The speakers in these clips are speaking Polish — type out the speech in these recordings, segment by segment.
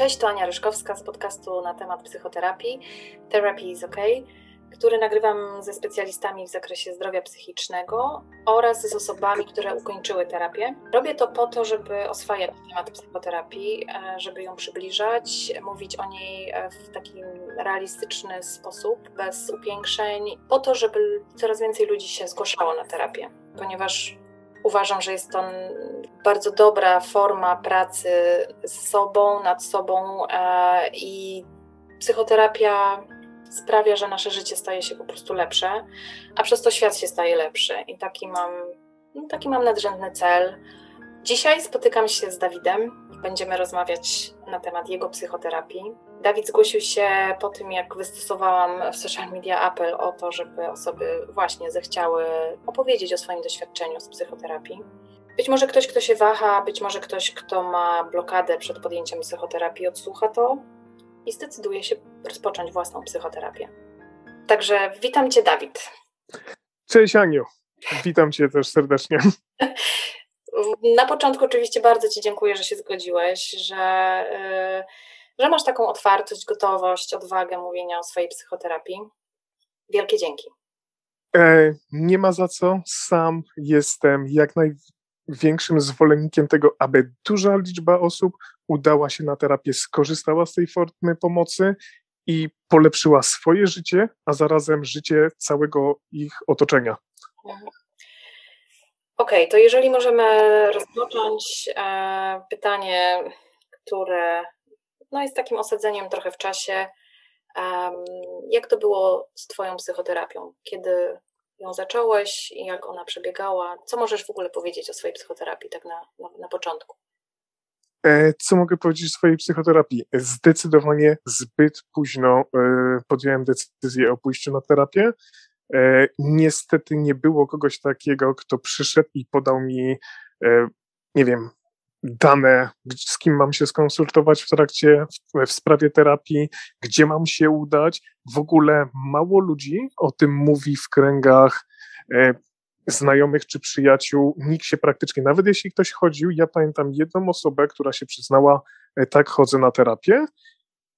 Cześć, to Ania Ryszkowska z podcastu na temat psychoterapii Therapy is OK, który nagrywam ze specjalistami w zakresie zdrowia psychicznego oraz z osobami, które ukończyły terapię. Robię to po to, żeby oswajać temat psychoterapii, e, żeby ją przybliżać, mówić o niej e, w taki realistyczny sposób, bez upiększeń, po to, żeby coraz więcej ludzi się zgłaszało na terapię, ponieważ Uważam, że jest to bardzo dobra forma pracy z sobą, nad sobą e, i psychoterapia sprawia, że nasze życie staje się po prostu lepsze, a przez to świat się staje lepszy. I taki mam, no, taki mam nadrzędny cel. Dzisiaj spotykam się z Dawidem. Będziemy rozmawiać na temat jego psychoterapii. Dawid zgłosił się po tym, jak wystosowałam w social media apel o to, żeby osoby właśnie zechciały opowiedzieć o swoim doświadczeniu z psychoterapii. Być może ktoś, kto się waha, być może ktoś, kto ma blokadę przed podjęciem psychoterapii, odsłucha to i zdecyduje się rozpocząć własną psychoterapię. Także witam Cię, Dawid. Cześć, Aniu. Witam Cię też serdecznie. Na początku oczywiście bardzo Ci dziękuję, że się zgodziłeś, że, y, że masz taką otwartość, gotowość, odwagę mówienia o swojej psychoterapii. Wielkie dzięki. E, nie ma za co. Sam jestem jak największym zwolennikiem tego, aby duża liczba osób udała się na terapię, skorzystała z tej formy pomocy i polepszyła swoje życie, a zarazem życie całego ich otoczenia. Mhm. Okej, okay, to jeżeli możemy rozpocząć e, pytanie, które no, jest takim osadzeniem trochę w czasie. Jak to było z Twoją psychoterapią? Kiedy ją zacząłeś i jak ona przebiegała? Co możesz w ogóle powiedzieć o swojej psychoterapii tak na, na, na początku? E, co mogę powiedzieć o swojej psychoterapii? Zdecydowanie zbyt późno e, podjąłem decyzję o pójściu na terapię. E, niestety nie było kogoś takiego, kto przyszedł i podał mi, nie wiem, dane, z kim mam się skonsultować w trakcie, w, w, sprawie terapii, gdzie mam się udać. W ogóle mało ludzi o tym mówi w kręgach e, znajomych czy przyjaciół. Nikt się praktycznie, nawet jeśli ktoś chodził, ja pamiętam jedną osobę, która się przyznała, e, tak chodzę na terapię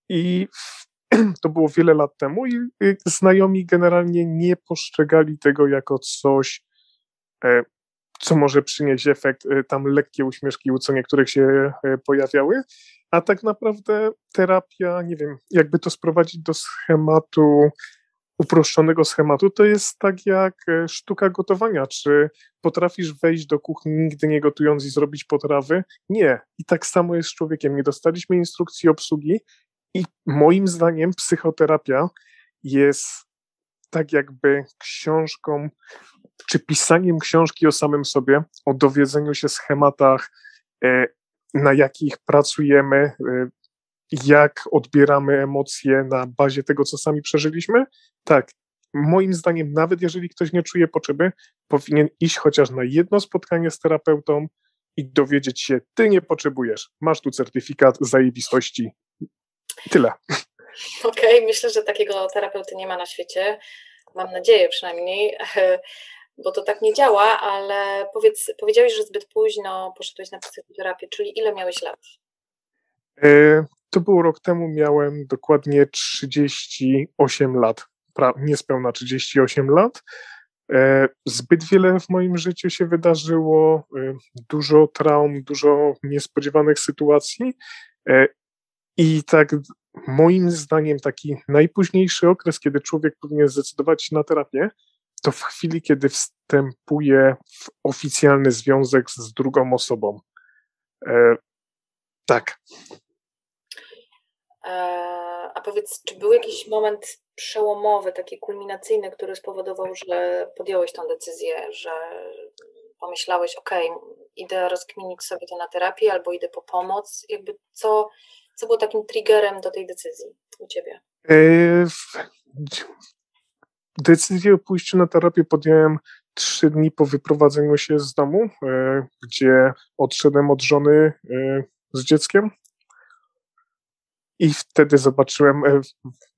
i w to było wiele lat temu i znajomi generalnie nie postrzegali tego jako coś, e, co może przynieść efekt. E, tam lekkie uśmieszki co niektórych się e, pojawiały, a tak naprawdę terapia, nie wiem, jakby to sprowadzić do schematu, uproszczonego schematu, to jest tak jak sztuka gotowania. Czy potrafisz wejść do kuchni nigdy nie gotując i zrobić potrawy? Nie. I tak samo jest z człowiekiem. Nie dostaliśmy instrukcji obsługi i moim zdaniem psychoterapia jest tak jakby książką, czy pisaniem książki o samym sobie, o dowiedzeniu się schematach, e, na jakich pracujemy, e, jak odbieramy emocje na bazie tego, co sami przeżyliśmy. Tak, moim zdaniem, nawet jeżeli ktoś nie czuje potrzeby, powinien iść chociaż na jedno spotkanie z terapeutą i dowiedzieć się, ty nie potrzebujesz, masz tu certyfikat zajebistości, Tyle. Okej, okay, myślę, że takiego terapeuty nie ma na świecie. Mam nadzieję przynajmniej, bo to tak nie działa, ale powiedz, powiedziałeś, że zbyt późno poszedłeś na psychoterapię, czyli ile miałeś lat? E, to było rok temu, miałem dokładnie 38 lat, niespełna 38 lat. E, zbyt wiele w moim życiu się wydarzyło, e, dużo traum, dużo niespodziewanych sytuacji i tak moim zdaniem taki najpóźniejszy okres, kiedy człowiek powinien zdecydować się na terapię, to w chwili, kiedy wstępuje w oficjalny związek z drugą osobą. E, tak. E, a powiedz, czy był jakiś moment przełomowy, taki kulminacyjny, który spowodował, że podjąłeś tę decyzję, że pomyślałeś, ok, idę rozkminić sobie to na terapię albo idę po pomoc? Jakby co, co było takim triggerem do tej decyzji u Ciebie? E, decyzję o pójściu na terapię podjąłem trzy dni po wyprowadzeniu się z domu, e, gdzie odszedłem od żony e, z dzieckiem. I wtedy zobaczyłem,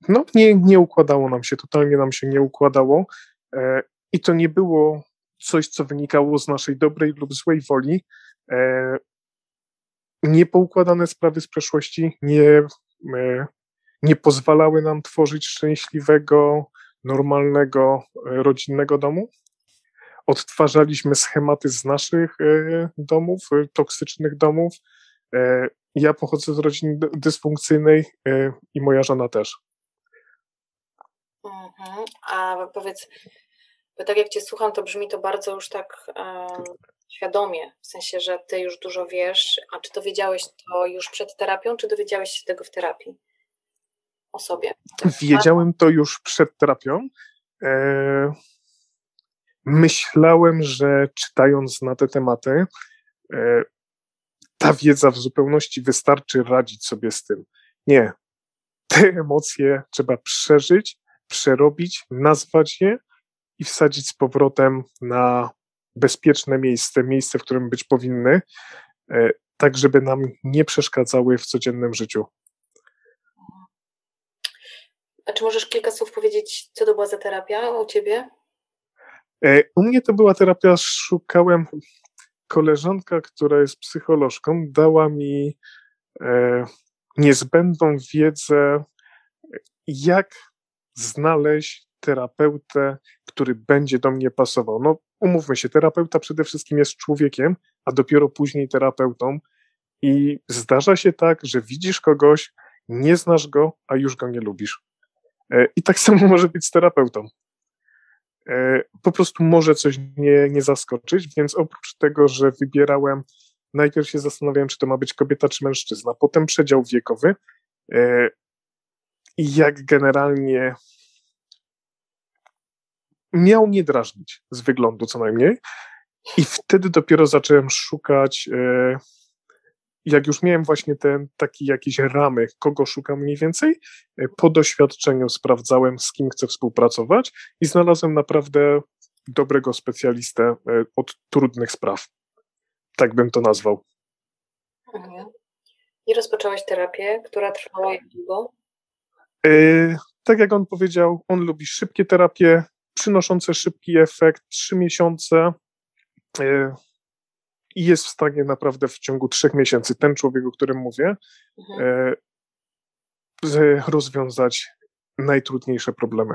no nie, nie układało nam się, totalnie nam się nie układało. I to nie było coś, co wynikało z naszej dobrej lub złej woli niepoukładane sprawy z przeszłości nie, e, nie pozwalały nam tworzyć szczęśliwego, normalnego, e, rodzinnego domu. Odtwarzaliśmy schematy z naszych e, domów, toksycznych domów. Ja pochodzę z rodziny dysfunkcyjnej i moja żona też. Mhm. A powiedz, bo tak jak Cię słucham, to brzmi to bardzo już tak świadomie, w sensie, że Ty już dużo wiesz, a czy to wiedziałeś to już przed terapią, czy dowiedziałeś się tego w terapii o sobie? Wiedziałem to już przed terapią. E, myślałem, że czytając na te tematy, e, ta wiedza w zupełności wystarczy radzić sobie z tym. Nie. Te emocje trzeba przeżyć, przerobić, nazwać je i wsadzić z powrotem na bezpieczne miejsce, miejsce, w którym być powinny, e, tak żeby nam nie przeszkadzały w codziennym życiu. A czy możesz kilka słów powiedzieć, co to była za terapia u ciebie? E, u mnie to była terapia, szukałem, koleżanka, która jest psycholożką, dała mi e, niezbędną wiedzę, jak znaleźć terapeutę, który będzie do mnie pasował. No, umówmy się, terapeuta przede wszystkim jest człowiekiem, a dopiero później terapeutą. I zdarza się tak, że widzisz kogoś, nie znasz go, a już go nie lubisz. E, I tak samo może być z terapeutą. E, po prostu może coś nie, nie zaskoczyć, więc oprócz tego, że wybierałem, najpierw się zastanawiałem, czy to ma być kobieta czy mężczyzna, potem przedział wiekowy e, i jak generalnie miał mnie drażnić z wyglądu co najmniej. I wtedy dopiero zacząłem szukać, jak już miałem właśnie te takie jakieś ramy, kogo szukam mniej więcej, e, po doświadczeniu sprawdzałem, z kim chcę współpracować i znalazłem naprawdę dobrego specjalistę e, od trudnych spraw. Tak bym to nazwał. Mhm. I rozpocząłeś terapię, która trwała jak długo? tak jak on powiedział, on lubi szybkie terapie, przynoszące szybki efekt, trzy miesiące e, i jest w stanie naprawdę w ciągu trzech miesięcy, ten człowiek, o którym mówię, mhm. E, rozwiązać najtrudniejsze problemy.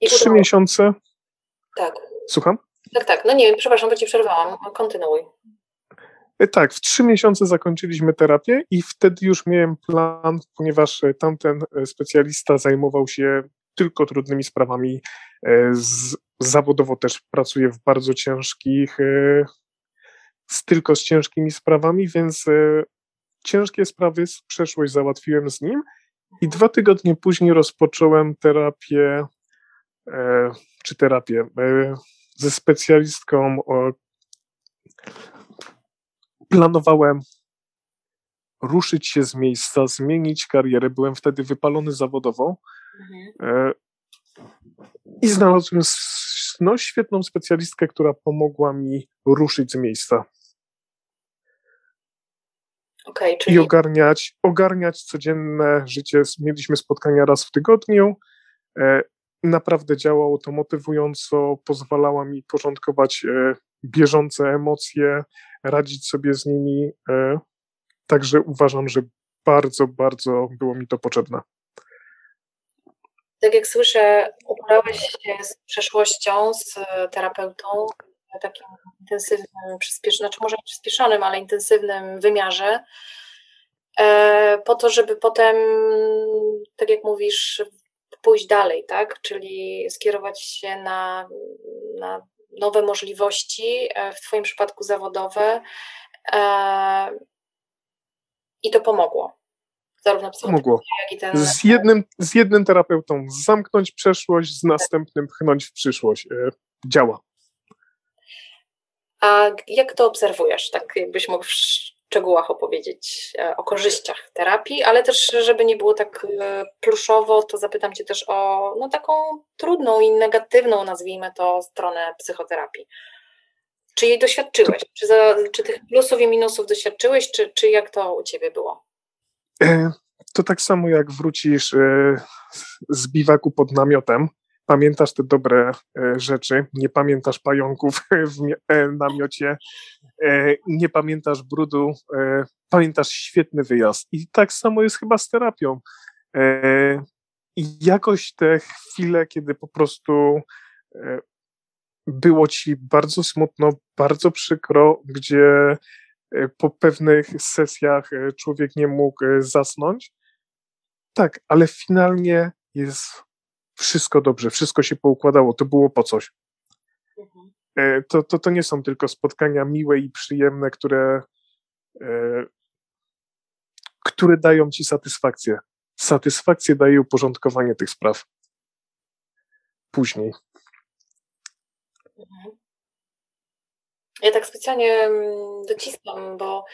I Trzy miesiące. Tak. Słucham? Tak, tak. No nie, przepraszam, bo ci przerwałam. Kontynuuj. E, tak, w trzy miesiące zakończyliśmy terapię i wtedy już miałem plan, ponieważ tamten specjalista zajmował się tylko trudnymi sprawami. E, z, zawodowo też pracuję w bardzo ciężkich, e, tylko z ciężkimi sprawami, więc e, ciężkie sprawy z przeszłość załatwiłem z nim i dwa tygodnie później rozpocząłem terapię, czy terapię ze specjalistką. Planowałem ruszyć się z miejsca, zmienić karierę. Byłem wtedy wypalony zawodowo Mhm. E, I znalazłem no, świetną specjalistkę, która pomogła mi ruszyć z miejsca. Okay, czyli... I ogarniać, ogarniać codzienne życie. Mieliśmy spotkania raz w tygodniu. E, naprawdę działało to motywująco, pozwalała mi porządkować e, bieżące emocje, radzić sobie z nimi. Także uważam, że bardzo, bardzo było mi to potrzebne tak jak słyszę, uporałeś się z przeszłością, z terapeutą w takim intensywnym, przyspieszonym, znaczy może nie przyspieszonym, ale intensywnym wymiarze, e, po to, żeby potem, tak jak mówisz, pójść dalej, tak? Czyli skierować się na, na nowe możliwości, e, w Twoim przypadku zawodowe. E, I to pomogło zarówno Mogło. jak i ten... Z jednym, z jednym terapeutą zamknąć przeszłość, z następnym pchnąć w przyszłość. E, działa. A jak to obserwujesz? Tak jakbyś mógł w szczegółach opowiedzieć e, o korzyściach terapii, ale też, żeby nie było tak e, pluszowo, to zapytam Cię też o no, taką trudną i negatywną, nazwijmy to, stronę psychoterapii. Czy jej doświadczyłeś? Czy, za, czy tych plusów i minusów doświadczyłeś, czy, czy jak to u Ciebie było? To tak samo jak wrócisz e, z biwaku pod namiotem, pamiętasz te dobre e, rzeczy, nie pamiętasz pająków w e, namiocie, nie pamiętasz brudu, pamiętasz świetny wyjazd. I tak samo jest chyba z terapią. I jakoś te chwile, kiedy po prostu było ci bardzo smutno, bardzo przykro, gdzie po pewnych sesjach człowiek nie mógł zasnąć. Tak, ale finalnie jest wszystko dobrze, wszystko się poukładało, to było po coś. Mhm. E, to, to, to nie są tylko spotkania miłe i przyjemne, które, e, które dają ci satysfakcję. Satysfakcję daje uporządkowanie tych spraw. Później. Ja tak specjalnie mm, dociskam, bo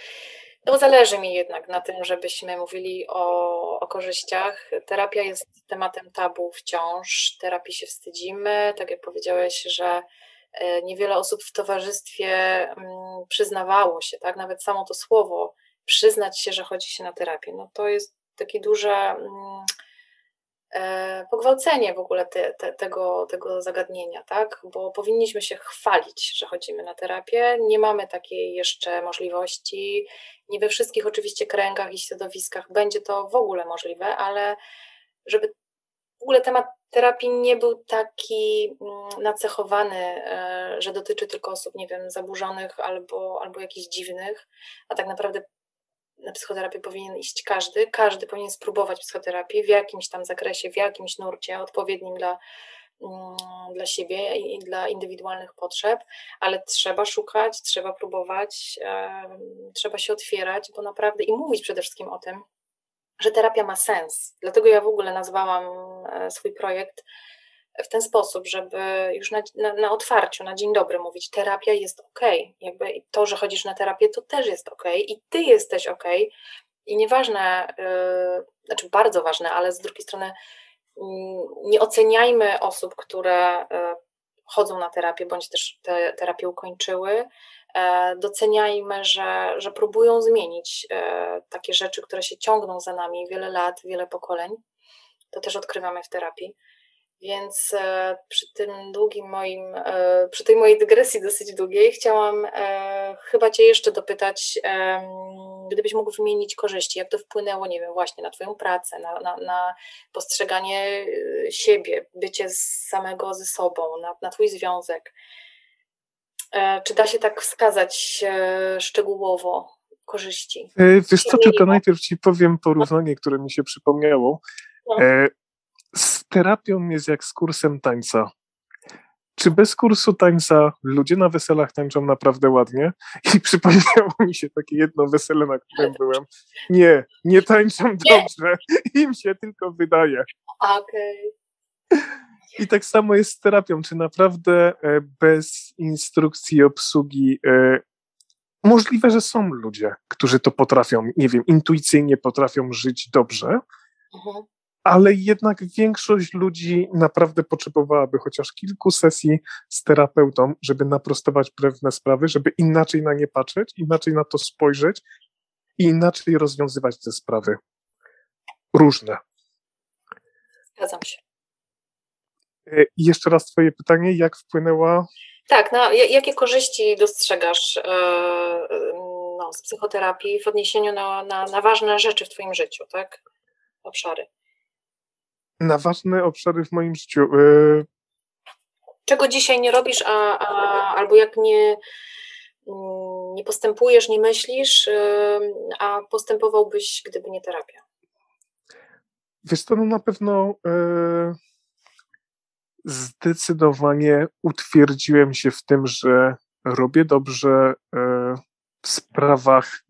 no zależy mi jednak na tym, żebyśmy mówili o, o korzyściach. Terapia jest tematem tabu wciąż. Terapii się wstydzimy. Tak jak powiedziałeś, że e, niewiele osób w towarzystwie mm, przyznawało się, tak? Nawet samo to słowo przyznać się, że chodzi się na terapię. No to jest takie duże mm, e, pogwałcenie w ogóle te, te, tego, tego zagadnienia, tak? Bo powinniśmy się chwalić, że chodzimy na terapię. Nie mamy takiej jeszcze możliwości. Nie we wszystkich oczywiście kręgach i środowiskach będzie to w ogóle możliwe, ale żeby w ogóle temat terapii nie był taki mm, nacechowany, e, że dotyczy tylko osób, nie wiem, zaburzonych albo, albo jakichś dziwnych, a tak naprawdę na psychoterapię powinien iść każdy. Każdy powinien spróbować psychoterapii w jakimś tam zakresie, w jakimś nurcie odpowiednim dla Mm, dla siebie i dla indywidualnych potrzeb, ale trzeba szukać, trzeba próbować, trzeba się otwierać, bo naprawdę i mówić przede wszystkim o tym, że terapia ma sens. Dlatego ja w ogóle nazwałam e, swój projekt w ten sposób, żeby już na, na, na, otwarciu, na dzień dobry mówić, terapia jest ok. Jakby to, że chodzisz na terapię, to też jest ok i ty jesteś ok. I nieważne, yy, znaczy bardzo ważne, ale z drugiej strony nie oceniajmy osób, które e, chodzą na terapię, bądź też te terapię ukończyły. E, doceniajmy, że, że próbują zmienić e, takie rzeczy, które się ciągną za nami wiele lat, wiele pokoleń. To też odkrywamy w terapii. Więc e, przy tym długim moim, e, przy tej mojej dygresji dosyć długiej, chciałam e, chyba Cię jeszcze dopytać, gdybyś mógł wymienić korzyści, jak to wpłynęło, nie wiem, właśnie na Twoją pracę, na, na, na postrzeganie siebie, bycie samego ze sobą, na, na Twój związek. Czy da się tak wskazać szczegółowo korzyści? Wiesz co, tylko najpierw Ci powiem porównanie, które mi się przypomniało. No z terapią jest jak z kursem tańca. Czy bez kursu tańca ludzie na weselach tańczą naprawdę ładnie? I przypomniało mi się takie jedno wesele, na którym byłem. Nie, nie tańczą dobrze. Im się tylko wydaje. Okej. Okay. I tak samo jest z terapią. Czy naprawdę e, bez instrukcji obsługi e, możliwe, że są ludzie, którzy to potrafią, nie wiem, intuicyjnie potrafią żyć dobrze, mhm ale jednak większość ludzi naprawdę potrzebowałaby chociaż kilku sesji z terapeutą, żeby naprostować pewne sprawy, żeby inaczej na nie patrzeć, inaczej na to spojrzeć i inaczej rozwiązywać te sprawy. Różne. Zgadzam się. E, I jeszcze raz Twoje pytanie, jak wpłynęła. Tak, no, jakie korzyści dostrzegasz e, no, z psychoterapii w odniesieniu na, na, na ważne rzeczy w Twoim życiu, tak? Obszary na ważne obszary w moim życiu. Y, Czego dzisiaj nie robisz, a, a, albo jak nie, mm, nie postępujesz, nie myślisz, y, a postępowałbyś, gdyby nie terapia? Wiesz to no na pewno e, zdecydowanie utwierdziłem się w tym, że robię dobrze e, w sprawach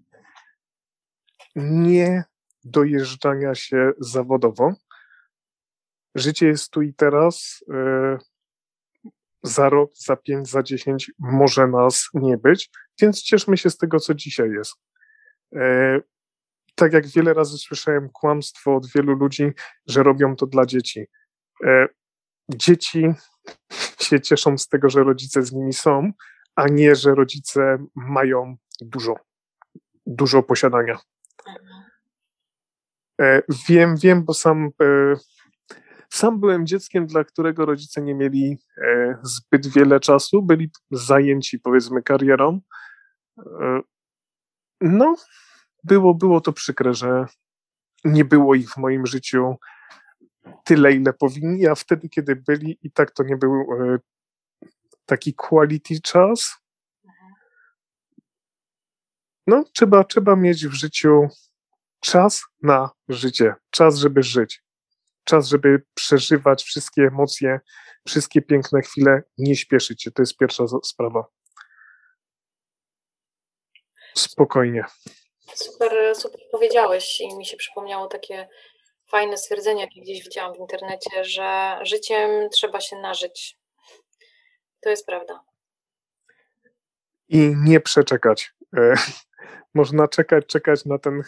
nie dojeżdżania się zawodowo. Życie jest tu i teraz. E, za rok, za pięć, za dziesięć może nas nie być, więc cieszmy się z tego, co dzisiaj jest. E, tak jak wiele razy słyszałem kłamstwo od wielu ludzi, że robią to dla dzieci. E, dzieci się cieszą z tego, że rodzice z nimi są, a nie, że rodzice mają dużo, dużo posiadania. Mhm. Wiem, wiem, bo sam Sam byłem dzieckiem, dla którego rodzice nie mieli e, zbyt wiele czasu, byli zajęci, powiedzmy, karierą. E, no, było, było to przykre, że nie było ich w moim życiu tyle, ile powinni, a wtedy, kiedy byli, i tak to nie był e, taki quality czas. No, trzeba, trzeba mieć w życiu czas na życie, czas, żeby żyć, czas, żeby przeżywać wszystkie emocje, wszystkie piękne chwile, nie śpieszyć się. To jest pierwsza sprawa. Spokojnie. Super, super powiedziałeś i mi się przypomniało takie fajne stwierdzenie, jakie gdzieś widziałam w internecie, że życiem trzeba się nażyć. To jest prawda. I nie przeczekać. E, można czekać, czekać na ten.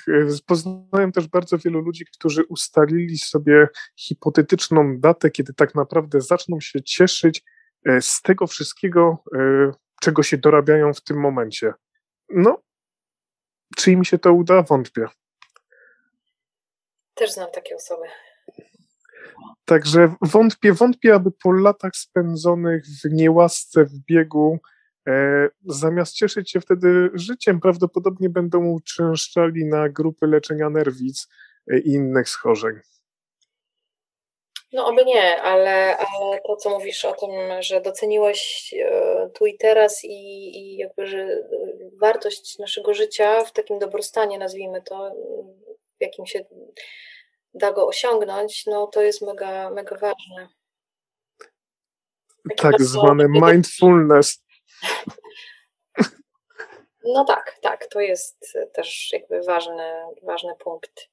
Poznałem też bardzo wielu ludzi, którzy ustalili sobie hipotetyczną datę, kiedy tak naprawdę zaczną się cieszyć e, z tego wszystkiego, e, czego się dorabiają w tym momencie. No, czy im się to uda? Wątpię. Też znam takie osoby. Także wątpię, wątpię, aby po latach spędzonych w niełasce, w biegu, e, zamiast cieszyć się wtedy życiem, prawdopodobnie będą uczęszczali na grupy leczenia nerwic e, i innych schorzeń. No oby nie, ale, ale to, co mówisz o tym, że doceniłeś e, tu i teraz i, i jakby, że wartość naszego życia w takim dobrostanie, nazwijmy to, w jakim się da go osiągnąć, no to jest mega, mega ważne. Tak zwane mindfulness. No tak, tak, to jest też jakby ważny, ważny punkt.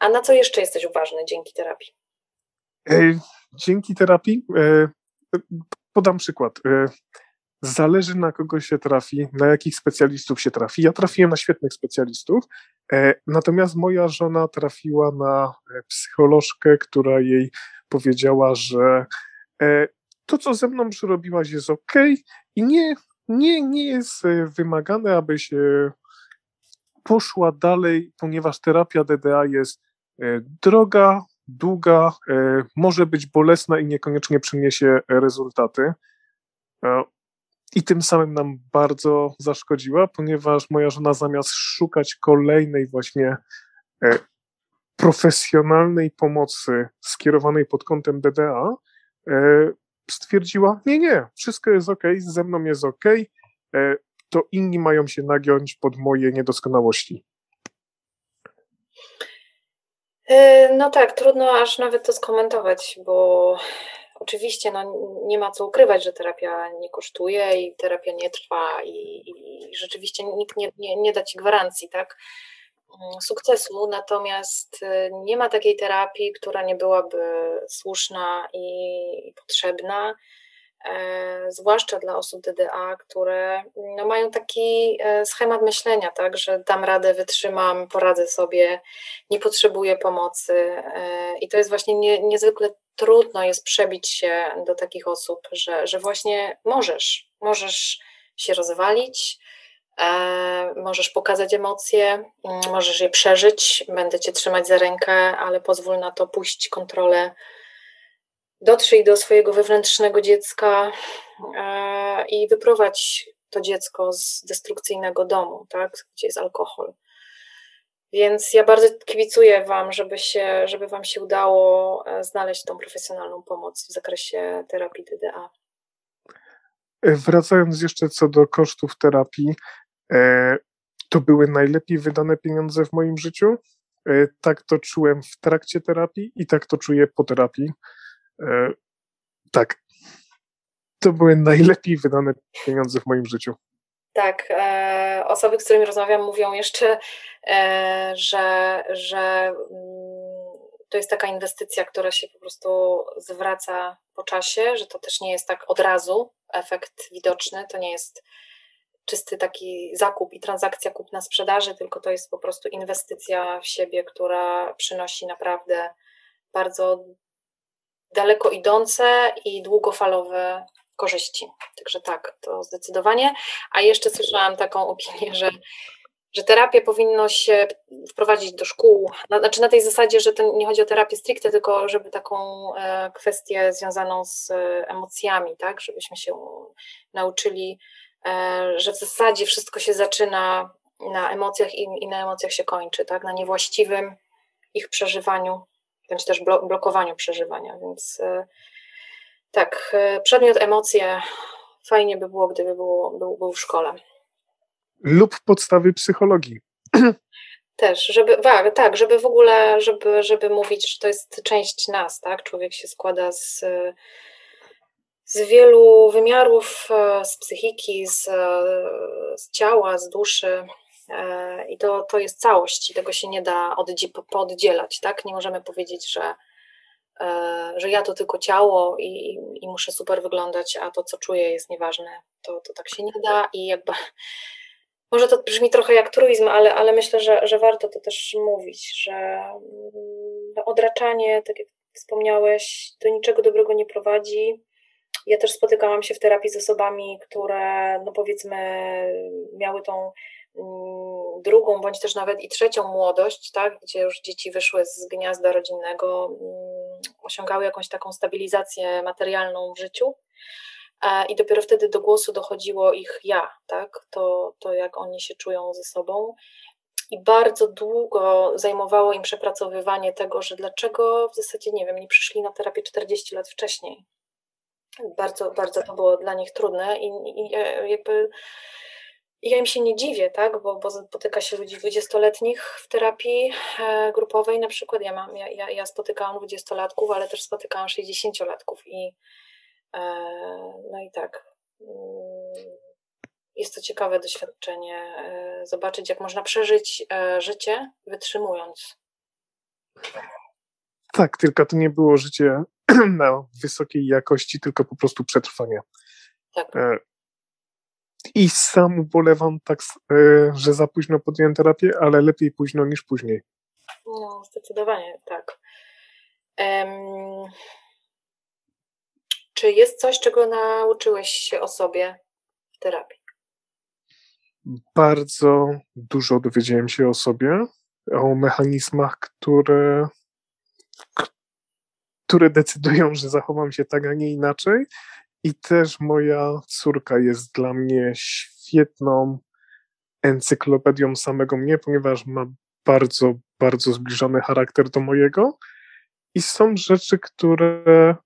A na co jeszcze jesteś uważny dzięki terapii? Dzięki terapii e, podam przykład. E, zależy na kogo się trafi, na jakich specjalistów się trafi. Ja trafiłem na świetnych specjalistów, e, natomiast moja żona trafiła na psycholożkę, która jej powiedziała, że to, co ze mną przerobiłaś, jest ok i nie, nie, nie jest wymagane, aby się poszła dalej, ponieważ terapia DDA jest e, droga, długa, e, może być bolesna i niekoniecznie przyniesie rezultaty. E, I tym samym nam bardzo zaszkodziła, ponieważ moja żona zamiast szukać kolejnej właśnie profesjonalnej pomocy skierowanej pod kątem DDA, stwierdziła: Nie, nie, wszystko jest ok, ze mną jest ok, to inni mają się nagiąć pod moje niedoskonałości. E, no tak, trudno aż nawet to skomentować, bo oczywiście no, nie ma co ukrywać, że terapia nie kosztuje i terapia nie trwa i, i rzeczywiście nikt nie, nie, nie da ci gwarancji, tak? Sukcesu, natomiast e, nie ma takiej terapii, która nie byłaby słuszna i potrzebna E, zwłaszcza dla osób DDA, które no, mają taki e, schemat myślenia, tak, że dam radę, wytrzymam, poradzę sobie, nie potrzebuję pomocy. E, I to jest właśnie nie, niezwykle trudno jest przebić się do takich osób, że, że właśnie możesz, możesz się rozwalić, możesz pokazać emocje, mm, możesz je przeżyć, będę cię trzymać za rękę, ale pozwól na to, puść kontrolę dotrzyj do swojego wewnętrznego dziecka e, i wyprowadź to dziecko z destrukcyjnego domu, tak, gdzie jest alkohol. Więc ja bardzo kibicuję Wam, żeby, się, żeby Wam się udało e, znaleźć tą profesjonalną pomoc w zakresie terapii DDA. E, wracając jeszcze co do kosztów terapii, to były najlepiej wydane pieniądze w moim życiu. Tak to czułem w trakcie terapii i tak to czuję po terapii. E, tak. To były najlepiej wydane pieniądze w moim życiu. Tak. E, osoby, z którymi rozmawiam, mówią jeszcze, e, że, że mm, to jest taka inwestycja, która się po prostu zwraca po czasie, że to też nie jest tak od razu efekt widoczny, to nie jest czysty taki zakup i transakcja kupna sprzedaży, tylko to jest po prostu inwestycja w siebie, która przynosi naprawdę bardzo daleko idące i długofalowe korzyści. Także tak, to zdecydowanie. A jeszcze słyszałam taką opinię, że że terapię powinno się wprowadzić do szkół. Znaczy na tej zasadzie, że to nie chodzi o terapię stricte, tylko żeby taką e, kwestię związaną z emocjami, tak, żebyśmy się nauczyli, e, że w zasadzie wszystko się zaczyna na emocjach i, i na emocjach się kończy, tak, na niewłaściwym ich przeżywaniu, bądź też blokowaniu przeżywania, więc e, tak, przedmiot emocje fajnie by było, gdyby było, był, był w szkole lub podstawy psychologii. Też, żeby, tak, żeby w ogóle, żeby, żeby mówić, że to jest część nas, tak? Człowiek się składa z, z wielu wymiarów, e, z psychiki, z, z ciała, z duszy. E, I to, to jest całość i tego się nie da oddzielać, tak? Nie możemy powiedzieć, że, e, że ja to tylko ciało i, i muszę super wyglądać, a to, co czuję, jest nieważne. To, to tak się nie da i jakby może to brzmi trochę jak truizm, ale, ale myślę, że, że warto to też mówić, że mm, no, odraczanie, tak jak wspomniałeś, do niczego dobrego nie prowadzi. Ja też spotykałam się w terapii z osobami, które, no powiedzmy, miały tą mm, drugą, bądź też nawet i trzecią młodość, tak, gdzie już dzieci wyszły z gniazda rodzinnego, mm, osiągały jakąś taką stabilizację materialną w życiu i dopiero wtedy do głosu dochodziło ich ja, tak? To, to jak oni się czują ze sobą. I bardzo długo zajmowało im przepracowywanie tego, że dlaczego w zasadzie, nie wiem, nie przyszli na terapię 40 lat wcześniej. Bardzo, bardzo to było dla nich trudne i, i jakby ja im się nie dziwię, tak, bo, bo spotyka się ludzi 20-letnich w terapii e, grupowej na przykład. Ja, mam, ja, ja, spotykałam 20-latków, ale też spotykałam 60-latków i E, no i tak. Mm, jest to ciekawe doświadczenie, e, zobaczyć, jak można przeżyć e, życie, wytrzymując. Tak, tylko to nie było życie na wysokiej jakości, tylko po prostu przetrwanie. Tak. I sam ubolewam tak, że za późno podjąłem terapię, ale lepiej późno niż później. No, zdecydowanie tak. Um, czy jest coś, czego nauczyłeś się o sobie w terapii? Bardzo dużo dowiedziałem się o sobie, o mechanizmach, które, które decydują, że zachowam się tak, a nie inaczej. I też moja córka jest dla mnie świetną encyklopedią samego mnie, ponieważ ma bardzo, bardzo zbliżony charakter do mojego. I są rzeczy, które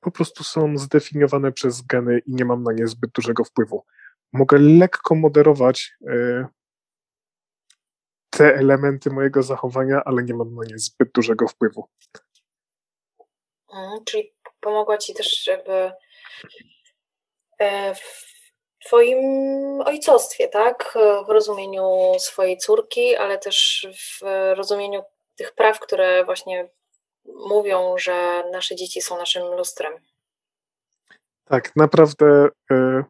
po prostu są zdefiniowane przez geny i nie mam na nie zbyt dużego wpływu. Mogę lekko moderować y, te elementy mojego zachowania, ale nie mam na nie zbyt dużego wpływu. Mhm, czyli pomogła ci też jakby e, w Twoim ojcostwie, tak? W rozumieniu swojej córki, ale też w rozumieniu tych praw, które właśnie mówią, że nasze dzieci są naszym lustrem. Tak, naprawdę y,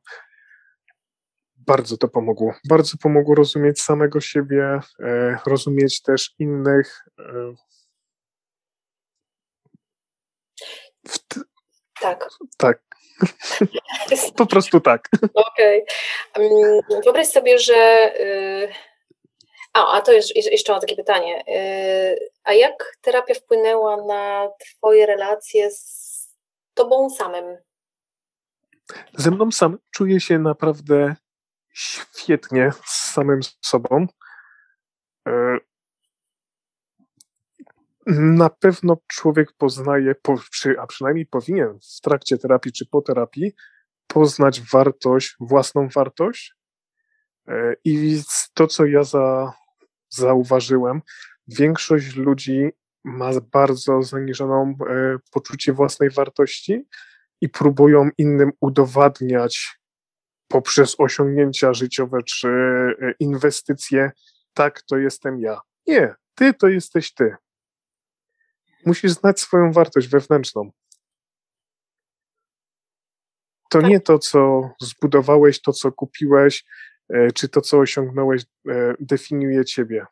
bardzo to pomogło. Bardzo pomogło rozumieć samego siebie, y, rozumieć też innych. Y, tak. Tak. po prostu tak. Okej. Okay. Wyobraź sobie, że a, a to jest, jeszcze mam takie pytanie. Y, a jak terapia wpłynęła na Twoje relacje z Tobą samym? Ze mną sam czuję się naprawdę świetnie z samym sobą. Na pewno człowiek poznaje, a przynajmniej powinien w trakcie terapii czy po terapii poznać wartość, własną wartość. Y, I to, co ja za, zauważyłem, większość ludzi ma bardzo zaniżoną e, poczucie własnej wartości i próbują innym udowadniać poprzez osiągnięcia życiowe czy e, inwestycje, tak, to jestem ja. Nie, ty to jesteś ty. Musisz znać swoją wartość wewnętrzną. To nie to, co zbudowałeś, to, co kupiłeś, E, czy to, co osiągnąłeś, e, definiuje ciebie.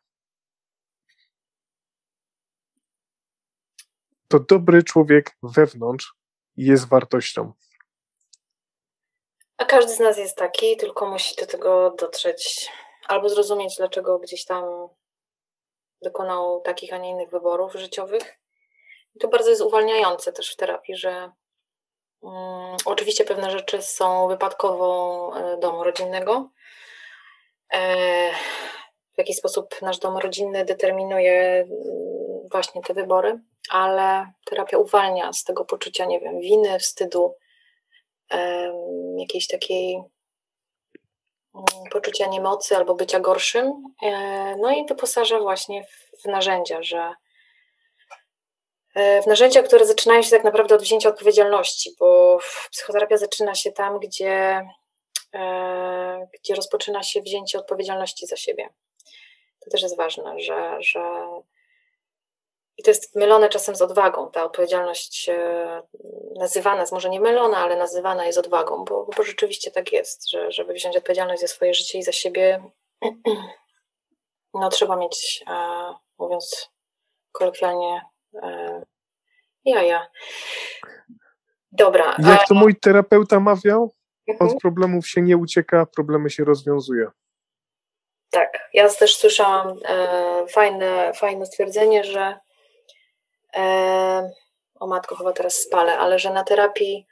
To dobry człowiek wewnątrz jest wartością. A każdy z nas jest taki, tylko musi do tego dotrzeć albo zrozumieć, dlaczego gdzieś tam dokonał takich, a nie innych wyborów życiowych. To bardzo jest uwalniające też w terapii, że um, oczywiście pewne rzeczy są wypadkową e, domu rodzinnego. E, w jaki sposób nasz dom rodzinny determinuje mm, właśnie te wybory, ale terapia uwalnia z tego poczucia, nie wiem, winy, wstydu, jakiejś takiej mm, poczucia niemocy albo bycia gorszym. E, no i wyposaża właśnie w narzędzia, że e, w narzędzia, które zaczynają się tak naprawdę od wzięcia odpowiedzialności, bo psychoterapia zaczyna się tam, gdzie, e, gdzie rozpoczyna się wzięcie odpowiedzialności za siebie. To też jest ważne, że, że i to jest mylone czasem z odwagą. Ta odpowiedzialność e, nazywana jest może nie mylona, ale nazywana jest odwagą, bo, bo rzeczywiście tak jest, że żeby wziąć odpowiedzialność za swoje życie i za siebie, no trzeba mieć, e, mówiąc kolokwialnie, jaja. Dobra. Jak to mój terapeuta mawiał, mhm. od problemów się nie ucieka, problemy się rozwiązuje. Tak, ja też słyszałam e, fajne, fajne stwierdzenie, że e, o matko chyba teraz spalę, ale że na terapii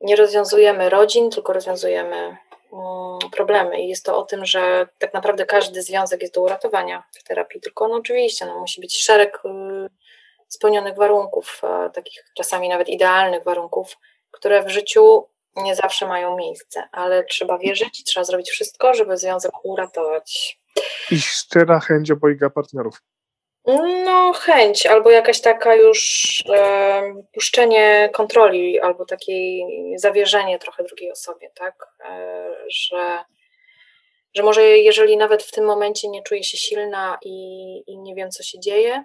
nie rozwiązujemy rodzin, tylko rozwiązujemy mm, problemy. I jest to o tym, że tak naprawdę każdy związek jest do uratowania w terapii, tylko no oczywiście no, musi być szereg y, spełnionych warunków, e, takich czasami nawet idealnych warunków, które w życiu nie zawsze mają miejsce, ale trzeba wierzyć i trzeba zrobić wszystko, żeby związek uratować. I szczera chęć obojga partnerów. No, chęć, albo jakaś taka już e, puszczenie kontroli, albo takie zawierzenie trochę drugiej osobie, tak? E, że, że może jeżeli nawet w tym momencie nie czuję się silna i, i nie wiem, co się dzieje,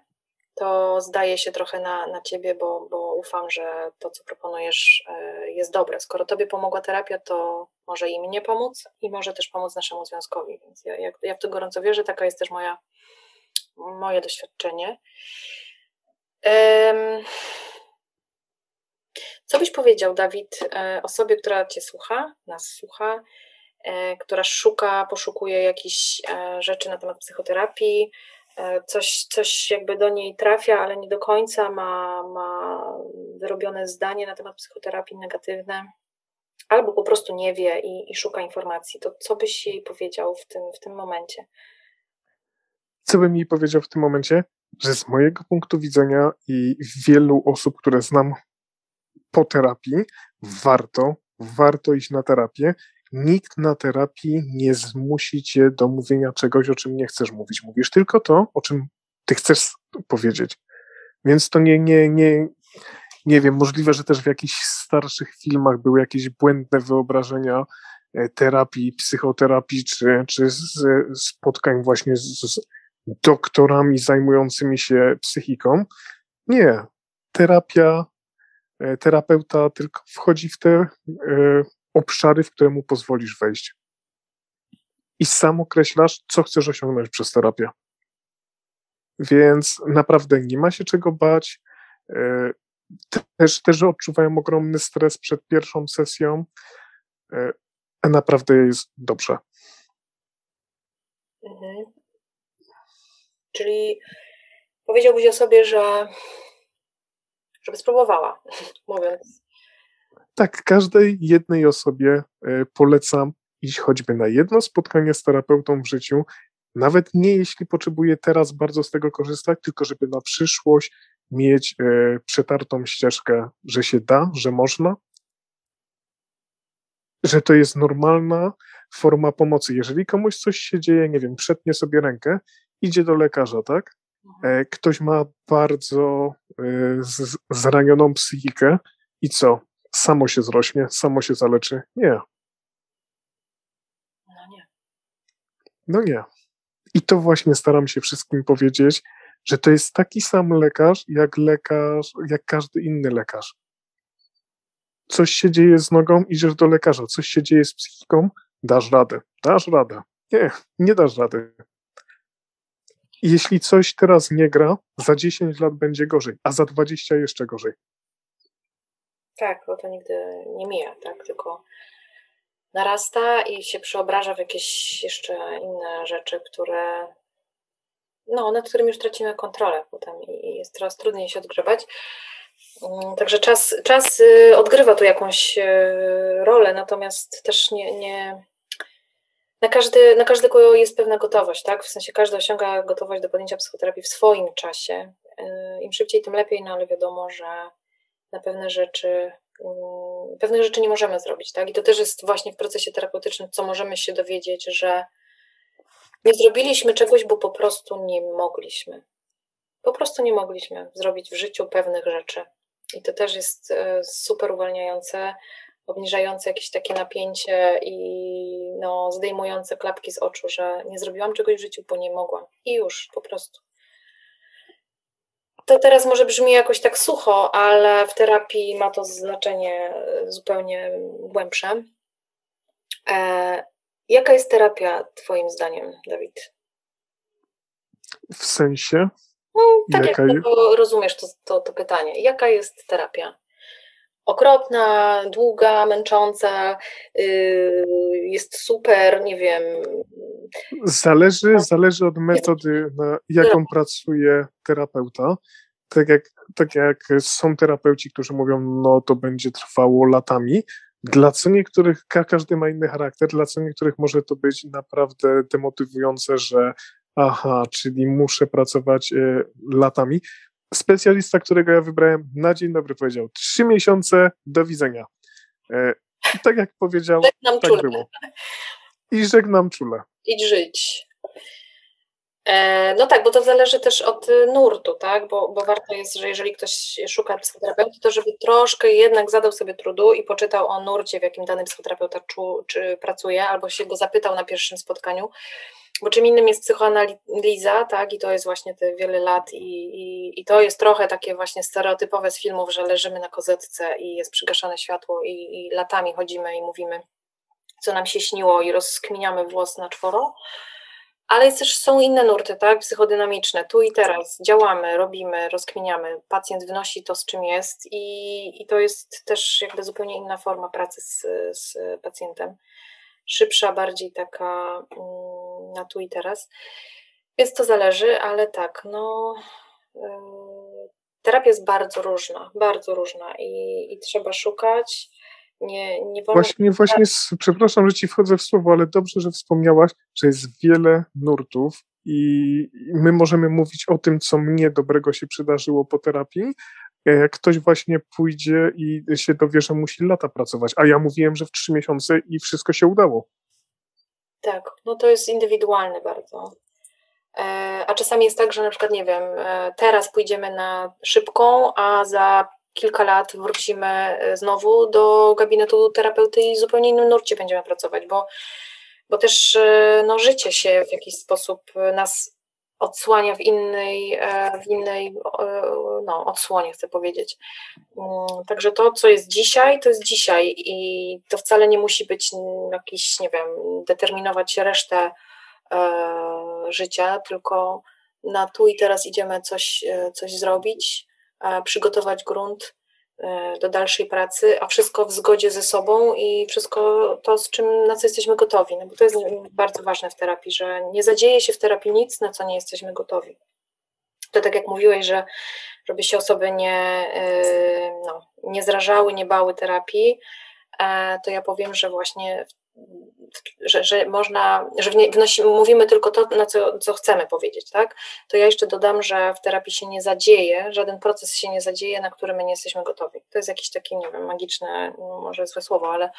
to zdaje się trochę na, na ciebie, bo, bo ufam, że to, co proponujesz, e, jest dobre. Skoro tobie pomogła terapia, to może i mnie pomóc, i może też pomóc naszemu związkowi. Więc ja, ja, ja w to gorąco wierzę, taka jest też moja moje doświadczenie. Co byś powiedział, Dawid, e, osobie, która Cię słucha, nas słucha, e, która szuka, poszukuje jakichś rzeczy na temat psychoterapii, coś, coś jakby do niej trafia, ale nie do końca ma, ma wyrobione zdanie na temat psychoterapii negatywne, albo po prostu nie wie i, i szuka informacji, to co byś jej powiedział w tym, w tym momencie? co bym jej powiedział w tym momencie? Że z mojego punktu widzenia i wielu osób, które znam po terapii, warto, warto iść na terapię. Nikt na terapii nie zmusi cię do mówienia czegoś, o czym nie chcesz mówić. Mówisz tylko to, o czym ty chcesz powiedzieć. Więc to nie, nie, nie, nie wiem, możliwe, że też w jakichś starszych filmach były jakieś błędne wyobrażenia e, terapii, psychoterapii, czy, czy spotkań właśnie z, doktorami zajmującymi się psychiką. Nie. Terapia, e, terapeuta tylko wchodzi w te e, obszary, w które mu pozwolisz wejść. I sam określasz, co chcesz osiągnąć przez terapię. Więc naprawdę nie ma się czego bać. E, też, też odczuwają ogromny stres przed pierwszą sesją, a naprawdę jest dobrze. Mhm. Czyli powiedziałbyś o sobie, że żeby spróbowała, mówiąc. Tak, każdej jednej osobie e, polecam iść choćby na jedno spotkanie z terapeutą w życiu, nawet nie jeśli potrzebuje teraz bardzo z tego korzystać, tylko żeby na przyszłość mieć e, przetartą ścieżkę, że się da, że można, że to jest normalna forma pomocy. Jeżeli komuś coś się dzieje, nie wiem, przetnie sobie rękę, idzie do lekarza, tak? E, ktoś ma bardzo zranioną psychikę i co? Samo się zrośnie, samo się zaleczy? Nie. No nie. No nie. I to właśnie staram się wszystkim powiedzieć, że to jest taki sam lekarz, jak lekarz, jak każdy inny lekarz. Coś się dzieje z nogą, idziesz do lekarza. Coś się dzieje z psychiką, dasz radę. Dasz radę. Nie, nie dasz rady jeśli coś teraz nie gra, za 10 lat będzie gorzej, a za 20 jeszcze gorzej. Tak, bo to nigdy nie mija, tak? Tylko narasta i się przeobraża w jakieś jeszcze inne rzeczy, które no, nad którymi już tracimy kontrolę potem i jest coraz trudniej się odgrzewać. Mm, także czas, czas y, odgrywa tu jakąś y, rolę, natomiast też nie, nie na, każdy, na każdego jest pewna gotowość, tak? W sensie każdy osiąga gotowość do podjęcia psychoterapii w swoim czasie. Y, Im szybciej, tym lepiej, no ale wiadomo, że na pewne rzeczy mm, pewnych rzeczy nie możemy zrobić, tak? I to też jest właśnie w procesie terapeutycznym, co możemy się dowiedzieć, że nie zrobiliśmy czegoś, bo po prostu nie mogliśmy. Po prostu nie mogliśmy zrobić w życiu pewnych rzeczy. I to też jest e, super uwalniające, obniżające jakieś takie napięcie i no, zdejmujące klapki z oczu, że nie zrobiłam czegoś w życiu, bo nie mogłam. I już, po prostu. To teraz może brzmi jakoś tak sucho, ale w terapii ma to znaczenie e, zupełnie głębsze. E, jaka jest terapia, Twoim zdaniem, Dawid? W sensie? No, tak Jaka jak to rozumiesz to, to, to pytanie. Jaka jest terapia? Okropna, długa, męcząca, yy, jest super, nie wiem. Zależy, zależy od metody, na jaką pracuje terapeuta. Tak jak, tak jak są terapeuci, którzy mówią, no to będzie trwało latami. Dla co niektórych, każdy ma inny charakter, dla co niektórych może to być naprawdę demotywujące, że aha, czyli muszę pracować e, latami. Specjalista, którego ja wybrałem na dzień dobry powiedział, trzy miesiące, do widzenia. E, I tak jak powiedział, tak było. I żegnam czule. Idź żyć. E, no tak, bo to zależy też od nurtu, tak? Bo, bo warto jest, że jeżeli ktoś szuka psychoterapeuty, to żeby troszkę jednak zadał sobie trudu i poczytał o nurcie, w jakim dany psychoterapeuta czu, czy pracuje, albo się go zapytał na pierwszym spotkaniu, bo czym innym jest psychoanaliza, tak, i to jest właśnie te wiele lat i, i, i, to jest trochę takie właśnie stereotypowe z filmów, że leżymy na kozetce i jest przygaszane światło i, i latami chodzimy i mówimy, co nam się śniło i rozkminiamy włos na czworo, ale jest też są inne nurty, tak, psychodynamiczne, tu i teraz, działamy, robimy, rozkminiamy, pacjent wnosi to, z czym jest i, i to jest też jakby zupełnie inna forma pracy z, z pacjentem szybsza, bardziej taka mm, na tu i teraz. Więc to zależy, ale tak, no. Terapia jest bardzo różna, bardzo różna i, i trzeba szukać. Nie, nie wolno... Właśnie, właśnie, przepraszam, że ci wchodzę w słowo, ale dobrze, że wspomniałaś, że jest wiele nurtów i my możemy mówić o tym, co mnie dobrego się przydarzyło po terapii, jak ktoś właśnie pójdzie i się dowie, że musi lata pracować, a ja mówiłem, że w trzy miesiące i wszystko się udało. Tak, no to jest indywidualne bardzo. E, a czasami jest tak, że na przykład, nie wiem, e, teraz pójdziemy na szybką, a za kilka lat wrócimy e, znowu do gabinetu terapeuty i zupełnie innym nurcie będziemy pracować, bo, bo też no, życie się w jakiś sposób nas odsłania w innej, e, w innej e, no, odsłonie, chcę powiedzieć. Mm, także to, co jest dzisiaj, to jest dzisiaj i to wcale nie musi być jakiś, nie wiem, determinować resztę e, życia, tylko na tu i teraz idziemy coś, coś zrobić, przygotować grunt E, do dalszej pracy, a wszystko w zgodzie ze sobą i wszystko to, z czym, na co jesteśmy gotowi. No bo to jest bardzo ważne w terapii, że nie zadzieje się w terapii nic, na co nie jesteśmy gotowi. To tak jak mówiłeś, że żeby się osoby nie, e, no, nie zrażały, nie bały terapii, e, to ja powiem, że właśnie że, że można, że wnosimy, mówimy tylko to, na co, co chcemy powiedzieć, tak? To ja jeszcze dodam, że w terapii się nie zadzieje, żaden proces się nie zadzieje, na który my nie jesteśmy gotowi. To jest jakieś takie, nie wiem, magiczne, może złe słowo, ale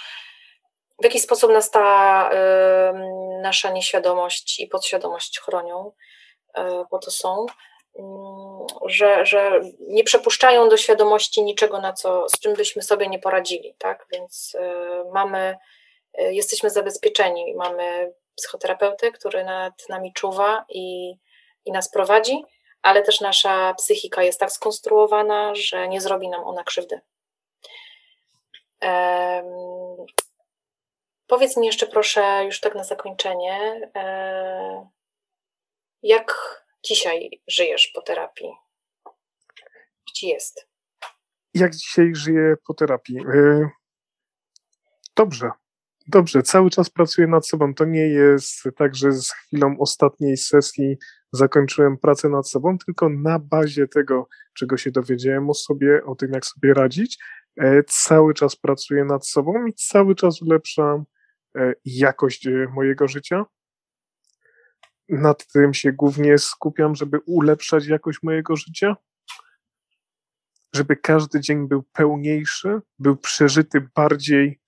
w jaki sposób nas ta y, nasza nieświadomość i podświadomość chronią, y, bo to są, y, że, że nie przepuszczają do świadomości niczego, na co, z czym byśmy sobie nie poradzili, tak? Więc y, mamy jesteśmy zabezpieczeni. Mamy psychoterapeutę, który nad nami czuwa i, i nas prowadzi, ale też nasza psychika jest tak skonstruowana, że nie zrobi nam ona krzywdy. Um, powiedz mi jeszcze proszę, już tak na zakończenie, um, jak dzisiaj żyjesz po terapii? Gdzie jest? Jak dzisiaj żyję po terapii? E, dobrze dobrze, cały czas pracuję nad sobą. To nie jest tak, że z chwilą ostatniej sesji zakończyłem pracę nad sobą, tylko na bazie tego, czego się dowiedziałem o sobie, o tym, jak sobie radzić, e, cały czas pracuję nad sobą i cały czas ulepszam e, jakość e, mojego życia. Nad tym się głównie skupiam, żeby ulepszać jakość mojego życia, żeby każdy dzień był pełniejszy, był przeżyty bardziej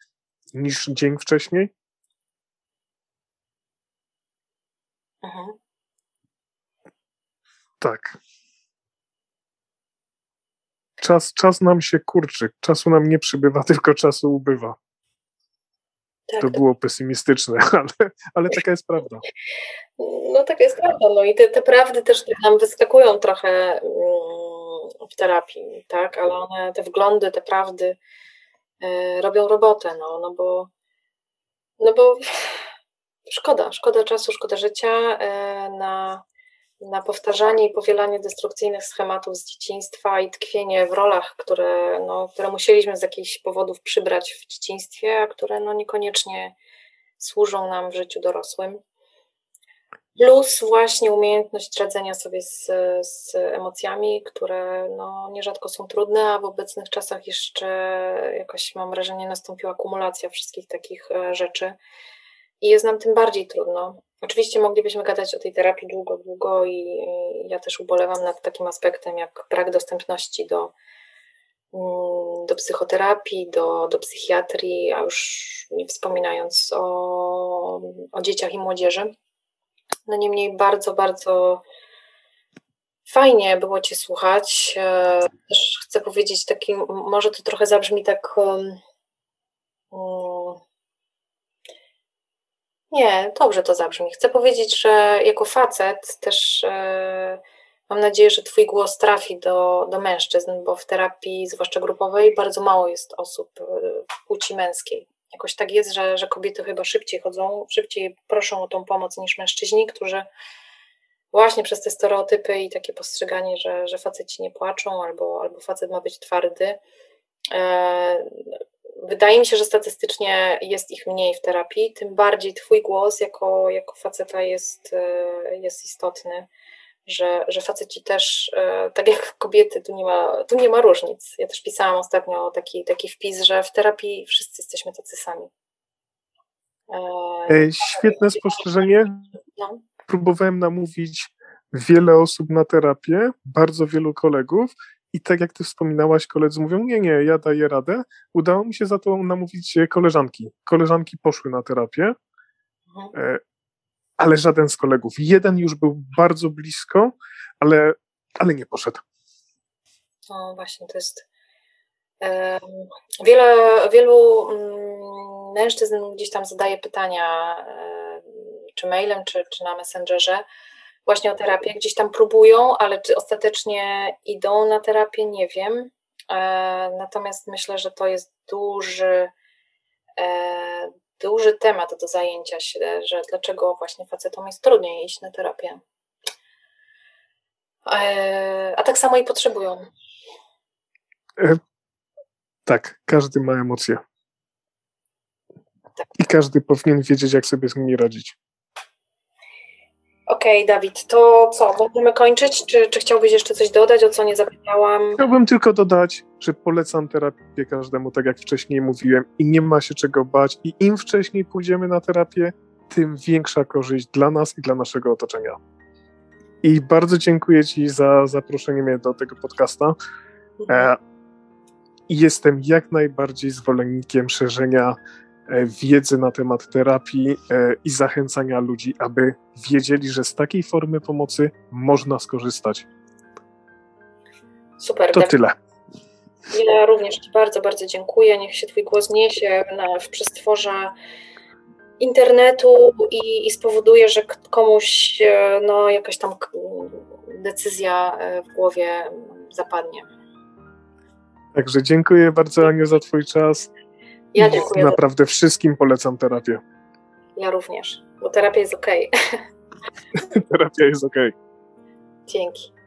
niż dzień wcześniej. Mhm. Tak. Czas, czas nam się kurczy, czasu nam nie przybywa, tylko czasu ubywa. Tak, To było pesymistyczne, ale, ale taka jest prawda. No tak jest prawda. No i te, te prawdy też nam wyskakują trochę mm, w terapii, tak? Ale one, te wglądy, te prawdy robią robotę, no, no bo no bo szkoda, szkoda czasu, szkoda życia y, na, na powtarzanie i powielanie destrukcyjnych schematów z dzieciństwa i tkwienie w rolach, które, no, które musieliśmy z jakichś powodów przybrać w dzieciństwie, a które no, niekoniecznie służą nam w życiu dorosłym. Plus właśnie umiejętność radzenia sobie z, z emocjami, które no, nierzadko są trudne, a w obecnych czasach jeszcze jakoś mam wrażenie nastąpiła akumulacja wszystkich takich e, rzeczy i jest nam tym bardziej trudno. Oczywiście moglibyśmy gadać o tej terapii długo, długo i ja też ubolewam nad takim aspektem jak brak dostępności do, mm, do psychoterapii, do, do psychiatrii, a już nie wspominając o, o dzieciach i młodzieży. No niemniej bardzo, bardzo fajnie było Cię słuchać. E, też chcę powiedzieć taki, może to trochę zabrzmi tak. Um, nie, dobrze to zabrzmi. Chcę powiedzieć, że jako facet też e, mam nadzieję, że Twój głos trafi do, do mężczyzn, bo w terapii, zwłaszcza grupowej, bardzo mało jest osób e, płci męskiej jakoś tak jest, że, że kobiety chyba szybciej chodzą, szybciej proszą o tą pomoc niż mężczyźni, którzy właśnie przez te stereotypy i takie postrzeganie, że, że faceci nie płaczą albo, albo facet ma być twardy. E, wydaje mi się, że statystycznie jest ich mniej w terapii, tym bardziej Twój głos jako, jako faceta jest, e, jest istotny że, że faceci też, e, tak jak kobiety, tu nie, ma, tu nie ma różnic. Ja też pisałam ostatnio taki, taki wpis, że w terapii wszyscy jesteśmy tacy sami. E, świetne spostrzeżenie. No. Próbowałem namówić wiele osób na terapię, bardzo wielu kolegów, i tak jak ty wspominałaś, koledzy mówią, nie, nie, ja daję radę. Udało mi się za to namówić koleżanki. Koleżanki poszły na terapię. Mhm. Ale żaden z kolegów. Jeden już był bardzo blisko, ale, ale nie poszedł. No właśnie, to jest. Wiele, wielu mm, mężczyzn gdzieś tam zadaje pytania, czy mailem, czy, czy na Messengerze, właśnie o terapię. Gdzieś tam próbują, ale czy ostatecznie idą na terapię, nie wiem. E, natomiast myślę, że to jest duży, e, duży temat do zajęcia się, że dlaczego właśnie facetom jest trudniej iść na terapię. E, a tak samo i potrzebują. E, tak, każdy ma emocje. Tak. I każdy powinien wiedzieć, jak sobie z nimi radzić. Okej, okay, Dawid, to co, będziemy kończyć? Czy, czy chciałbyś jeszcze coś dodać, o co nie zapytałam? Chciałbym tylko dodać, że polecam terapię każdemu, tak jak wcześniej mówiłem, i nie ma się czego bać. I im wcześniej pójdziemy na terapię, tym większa korzyść dla nas i dla naszego otoczenia. I bardzo dziękuję Ci za zaproszenie mnie do tego podcasta. Mhm. E, jestem jak najbardziej zwolennikiem szerzenia E, wiedzy na temat terapii e, i zachęcania ludzi, aby wiedzieli, że z takiej formy pomocy można skorzystać. Super. To tyle. Ja również Ci bardzo, bardzo dziękuję. Niech się Twój głos niesie na, w przestworze internetu i, i spowoduje, że komuś e, no, jakaś tam decyzja w głowie zapadnie. Także dziękuję bardzo Aniu za Twój czas. Ja dziękuję. Naprawdę wszystkim polecam terapię. Ja również, bo terapia jest ok. terapia jest ok. Dzięki.